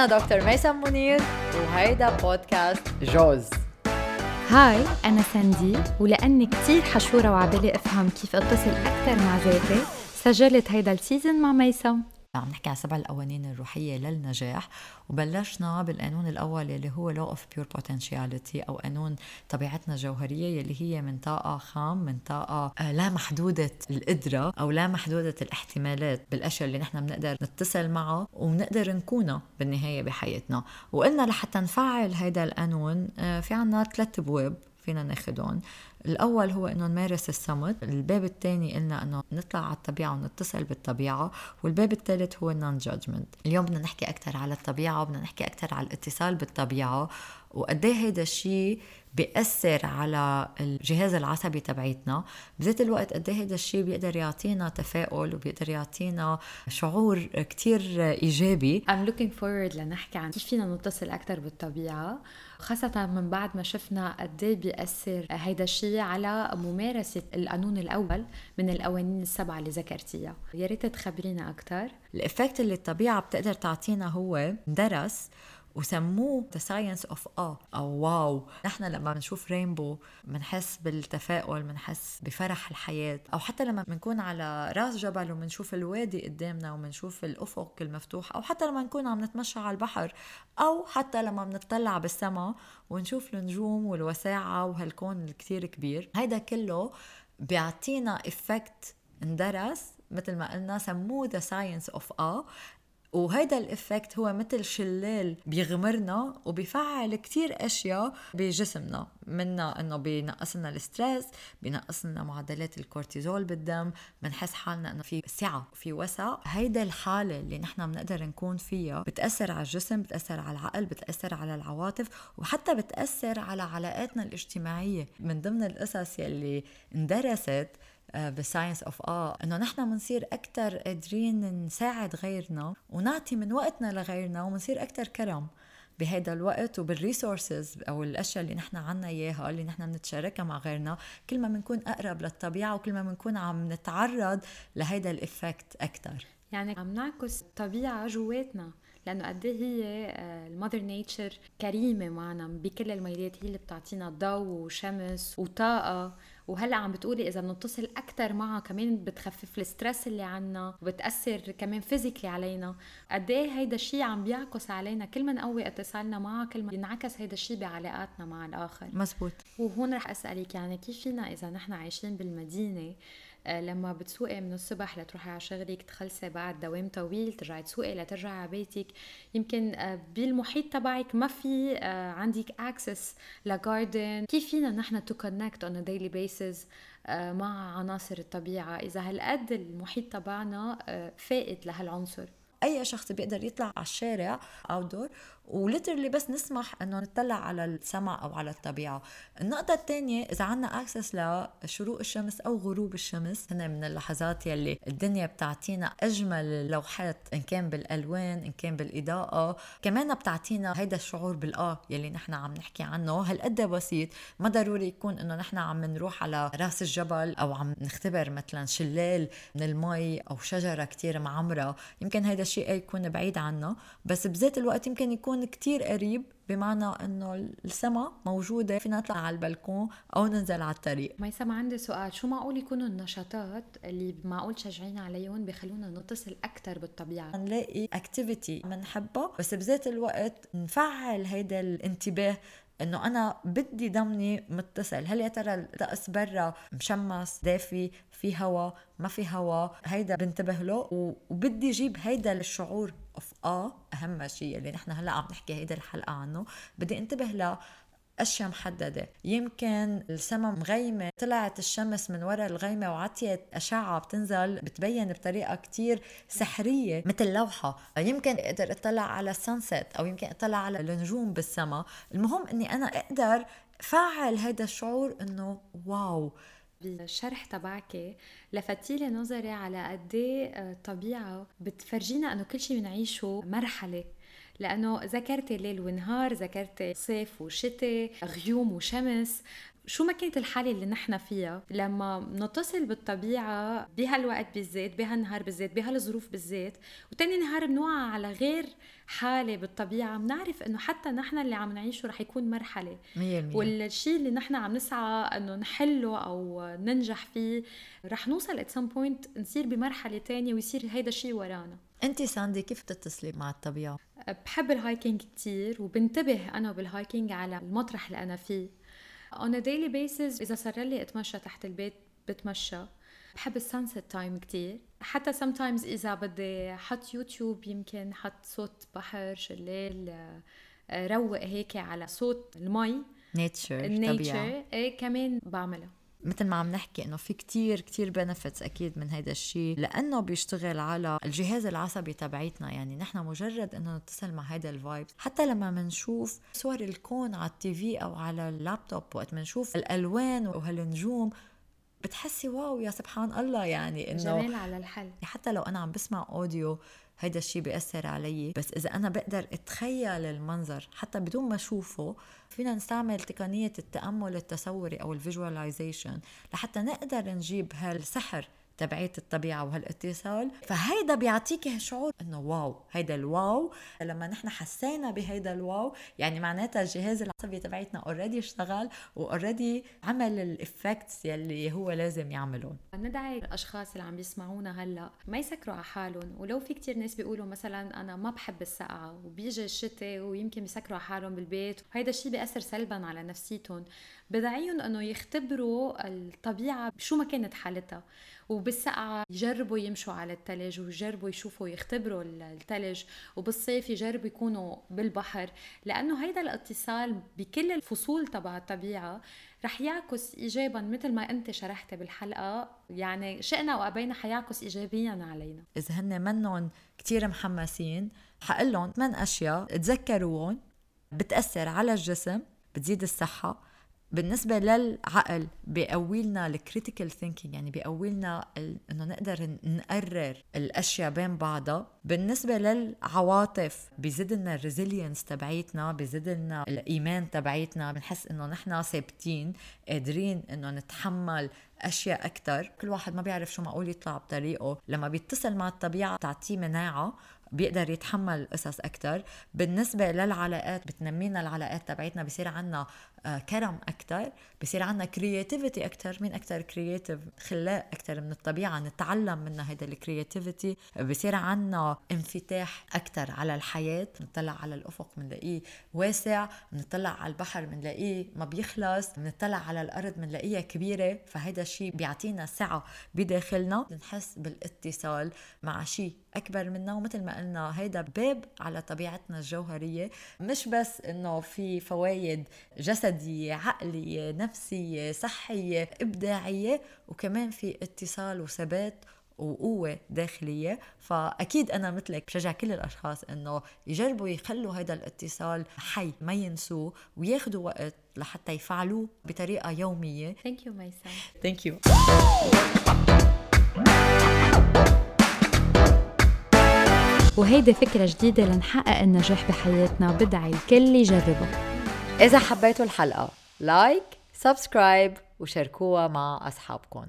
أنا دكتور ميسم منير وهيدا بودكاست جوز. هاي أنا ساندي ولأني كتير حشورة وعبالي أفهم كيف أتصل أكثر مع ذاتي سجلت هيدا السيزن مع ميسم. عم نحكي عن سبع القوانين الروحية للنجاح وبلشنا بالقانون الأول اللي هو law of pure potentiality أو قانون طبيعتنا الجوهرية اللي هي من طاقة خام من طاقة آه، لا محدودة القدرة أو لا محدودة الاحتمالات بالأشياء اللي نحن بنقدر نتصل معها وبنقدر نكونها بالنهاية بحياتنا. وقلنا لحتى نفعل هذا القانون آه، في عنا ثلاث أبواب. فينا ناخدهم. الأول هو إنه نمارس الصمت. الباب الثاني قلنا إنه نطلع على الطبيعة ونتصل بالطبيعة. والباب الثالث هو النون جادجمنت اليوم بدنا نحكي أكثر على الطبيعة وبدنا نحكي أكثر على الاتصال بالطبيعة. وقد إيه هيدا الشيء بيأثر على الجهاز العصبي تبعيتنا بذات الوقت قد إيه هيدا الشيء بيقدر يعطينا تفاؤل وبيقدر يعطينا شعور كتير إيجابي. I'm looking forward لنحكي عن كيف فينا نتصل أكثر بالطبيعة خاصة من بعد ما شفنا قد إيه بيأثر هيدا الشيء على ممارسة القانون الأول من القوانين السبعة اللي ذكرتيها. يا ريت تخبرينا أكثر ال effect اللي الطبيعة بتقدر تعطينا هو درس وسموه the science of awe أو wow. نحن لما بنشوف rainbow بنحس بالتفاؤل بنحس بفرح الحياة. أو حتى لما بنكون على راس جبل وبنشوف الوادي قدامنا وبنشوف الأفق المفتوح أو حتى لما نكون عم نتمشى على البحر أو حتى لما بنطلع بالسماء ونشوف النجوم والوساعة وهالكون الكتير كبير. هيدا كله بيعطينا effect اندرس مثل ما قلنا سموه the science of awe وهيدا ال effect هو مثل شلال بيغمرنا وبيفعل كتير أشياء بجسمنا منا إنه بينقص لنا ال stress بينقص لنا معدلات الكورتيزول بالدم بنحس حالنا إنه في سعة في وسع. هيدا الحالة اللي نحن بنقدر نكون فيها بتأثر على الجسم بتأثر على العقل بتأثر على العواطف وحتى بتأثر على علاقاتنا الاجتماعية. من ضمن القصص يلي اندرست بال science of awe إنه نحن بنصير أكثر قادرين نساعد غيرنا ونعطي من وقتنا لغيرنا وبنصير أكثر كرم بهذا الوقت وبال resources أو الأشياء اللي نحن عنا إياها اللي نحن بنتشاركها مع غيرنا. كل ما بنكون أقرب للطبيعة وكل ما بنكون عم نتعرض لهيدا ال effect أكثر يعني عم نعكس الطبيعه جواتنا. لأنه قد إيه هي ال mother آه، nature كريمة معنا بكل الميلات هي اللي بتعطينا ضوء وشمس وطاقة. وهلأ عم بتقولي إذا بنتصل أكثر معها كمان بتخفف ال stress اللي عنا وبتأثر كمان physically علينا. قد إيه هيدا الشيء عم بيعكس علينا كل ما نقوي اتصالنا معها كل ما ينعكس هيدا الشيء بعلاقاتنا مع الآخر. مزبوط. وهون رح أسألك يعني كيف فينا إذا نحن عايشين بالمدينة لما بتسوقي من الصبح لتروحي على شغلك تخلصي بعد دوام طويل ترجعي تسوقي لترجعي على بيتك. يمكن آه، بالمحيط تبعك ما في آه، عندك access ل garden كيف فينا نحن to connect on daily basis مع عناصر الطبيعة؟ إذا هالقد المحيط تبعنا فاقد لهالعنصر. أي شخص بيقدر يطلع على الشارع out و literally بس نسمح إنه نطلع على السماء أو على الطبيعة. النقطة الثانية إذا عنا access لشروق الشمس أو غروب الشمس هنا من اللحظات يلي الدنيا بتعطينا أجمل اللوحات إن كان بالألوان إن كان بالإضاءة. كمان بتعطينا هيدا الشعور بالآه يلي نحن عم نحكي عنه. هالقد بسيط ما ضروري يكون إنه نحن عم نروح على راس الجبل أو عم نختبر مثلا شلال من المي أو شجرة كتير معمرة. يمكن هيدا الشيء يكون بعيد عنا بس بذات الوقت يمكن يكون يكون كتير قريب بمعنى إنه السما موجودة فينا نطلع على البلكون أو ننزل على الطريق. ميسم عندي سؤال. شو معقول يكونوا النشاطات اللي معقول تشجعينا عليهم بخلونا نتصل أكثر بالطبيعة؟ نلاقي اكتيفيتي بنحبها بس بذات الوقت نفعل هيدا الانتباه إنه أنا بدي ضمني متصل. هل يا ترى الطقس برا مشمس دافي في هوا ما في هوا؟ هيدا بنتبه له وبدي أجيب هيدا الشعور. آه أهم شيء اللي نحن هلأ عم نحكي هيدا الحلقة عنه. بدي انتبه ل أشياء محددة. يمكن السما مغيمة طلعت الشمس من وراء الغيمة وعطيت أشعة بتنزل بتبين بطريقة كتير سحرية مثل لوحه يمكن أقدر أطلع على السانسيت أو يمكن أطلع على النجوم بالسما. المهم إني أنا أقدر فعل هذا الشعور إنه واو. بالشرح تبعك لفتي لي نظري على قد الطبيعه بتفرجينا إنه كل شيء بنعيشه مرحلة. لأنه ذكرتي ليل ونهار ذكرتي صيف وشتاء غيوم وشمس. شو ما كانت الحالة اللي نحن فيها؟ لما نتصل بالطبيعة بهالوقت بالذات بهالنهار بالذات بهالظروف بالذات وتاني نهار بنوعى على غير حالة بالطبيعة بنعرف إنه حتى نحن اللي عم نعيشه رح يكون مرحلة. 100% والشيء اللي نحن عم نسعى إنه نحله أو ننجح فيه رح نوصل at some point نصير بمرحلة تانية ويصير هيدا الشيء ورانا. انت ساندي كيف تتصلي مع الطبيعة؟ بحب ال hiking كتير وبنتبه أنا بال hiking على المطرح اللي أنا فيه. On a daily basis إذا صار لي أتمشى تحت البيت بتمشى. بحب ال sunset time كتير. حتى sometimes إذا بدي حط يوتيوب يمكن حط صوت بحر شلال آه، روق هيك على صوت المي. nature ال nature إيه كمان بعملها. مثل ما عم نحكي إنه في كتير كتير بنفتس أكيد من هيدا الشيء لأنه بيشتغل على الجهاز العصبي تبعيتنا. يعني نحن مجرد إنه نتصل مع هيدا ال vibe حتى لما بنشوف صور الكون على ال TV أو على اللابتوب وقت بنشوف الألوان وهالنجوم بتحسي wow يا سبحان الله يعني إنه جمال على الحل. حتى لو أنا عم بسمع audio هيدا الشيء بيأثر علي. بس إذا أنا بقدر أتخيل المنظر حتى بدون ما أشوفه فينا نستعمل تقنية التأمل التصوري أو ال visualization لحتى نقدر نجيب هالسحر. تبعية الطبيعة وهالاتصال. فهيدا بيعطيك شعور إنه wow هيدا ال wow. لما نحن حسينا بهيدا ال wow يعني معناتها الجهاز العصبي تبعيتنا already اشتغل و already عمل ال effects يلي هو لازم يعملهم. ندعي الأشخاص اللي عم يسمعونا هلأ ما يسكروا على حالهم. ولو في كتير ناس بيقولوا مثلا أنا ما بحب السقعة وبيجي الشتاء ويمكن بيسكروا على حالهم بالبيت. وهيدا الشيء بيأثر سلبا على نفسيتهم. بدعيهم إنه يختبروا الطبيعة شو ما كانت حالتها. وبالسقعة يجربوا يمشوا على الثلج ويجربوا يشوفوا يختبروا الثلج وبالصيف يجربوا يكونوا بالبحر. لأنه هيدا الاتصال بكل الفصول تبع الطبيعة رح يعكس ايجابا مثل ما أنت شرحتي بالحلقة. يعني شئنا وأبينا حيعكس ايجابيا علينا. اذا هن منهم كثير محمسين. حقول لهم ثمان أشياء تذكروهم بتأثر على الجسم بتزيد الصحة بالنسبة للعقل بيقوي لنا ال critical thinking يعني بيقوي لنا إنه نقدر نقرر الأشياء بين بعضها. بالنسبة للعواطف بيزيد لنا ال resilience تبعيتنا بيزيد لنا الإيمان تبعيتنا. بنحس إنه نحن ثابتين قادرين إنه نتحمل أشياء أكثر كل واحد ما بيعرف شو معقول يطلع بطريقه. لما بيتصل مع الطبيعة تعطيه مناعة بيقدر يتحمل قصص أكثر بالنسبة للعلاقات بتنمينا العلاقات تبعتنا بصير عنا آه، كرم أكثر بصير عنا creativity أكثر مين أكثر creative خلاق أكثر من الطبيعة. نتعلم منها هيدا ال creativity بصير عنا انفتاح أكثر على الحياة. بنطلع على الأفق بنلاقيه واسع. بنطلع على البحر بنلاقيه ما بيخلص. بنطلع على الأرض بنلاقيها كبيرة. فهيدا الشيء بيعطينا سعة بداخلنا. بنحس بالإتصال مع شيء أكبر منا ومثل ما قلنا هيدا باب على طبيعتنا الجوهرية. مش بس إنه في فوايد جسدية عقلية نفسية صحية إبداعية وكمان في اتصال وثبات وقوة داخلية. فأكيد أنا مثلك بشجع كل الأشخاص إنه يجربوا يخلوا هذا الاتصال حي ما ينسوه وياخذوا وقت لحتى يفعلوه بطريقة يومية. Thank you Maisa Thank you. وهيدي فكرة جديدة لنحقق النجاح بحياتنا. بدعي الكل يجربها إذا حبيتوا الحلقة like subscribe وشاركوها مع أصحابكم.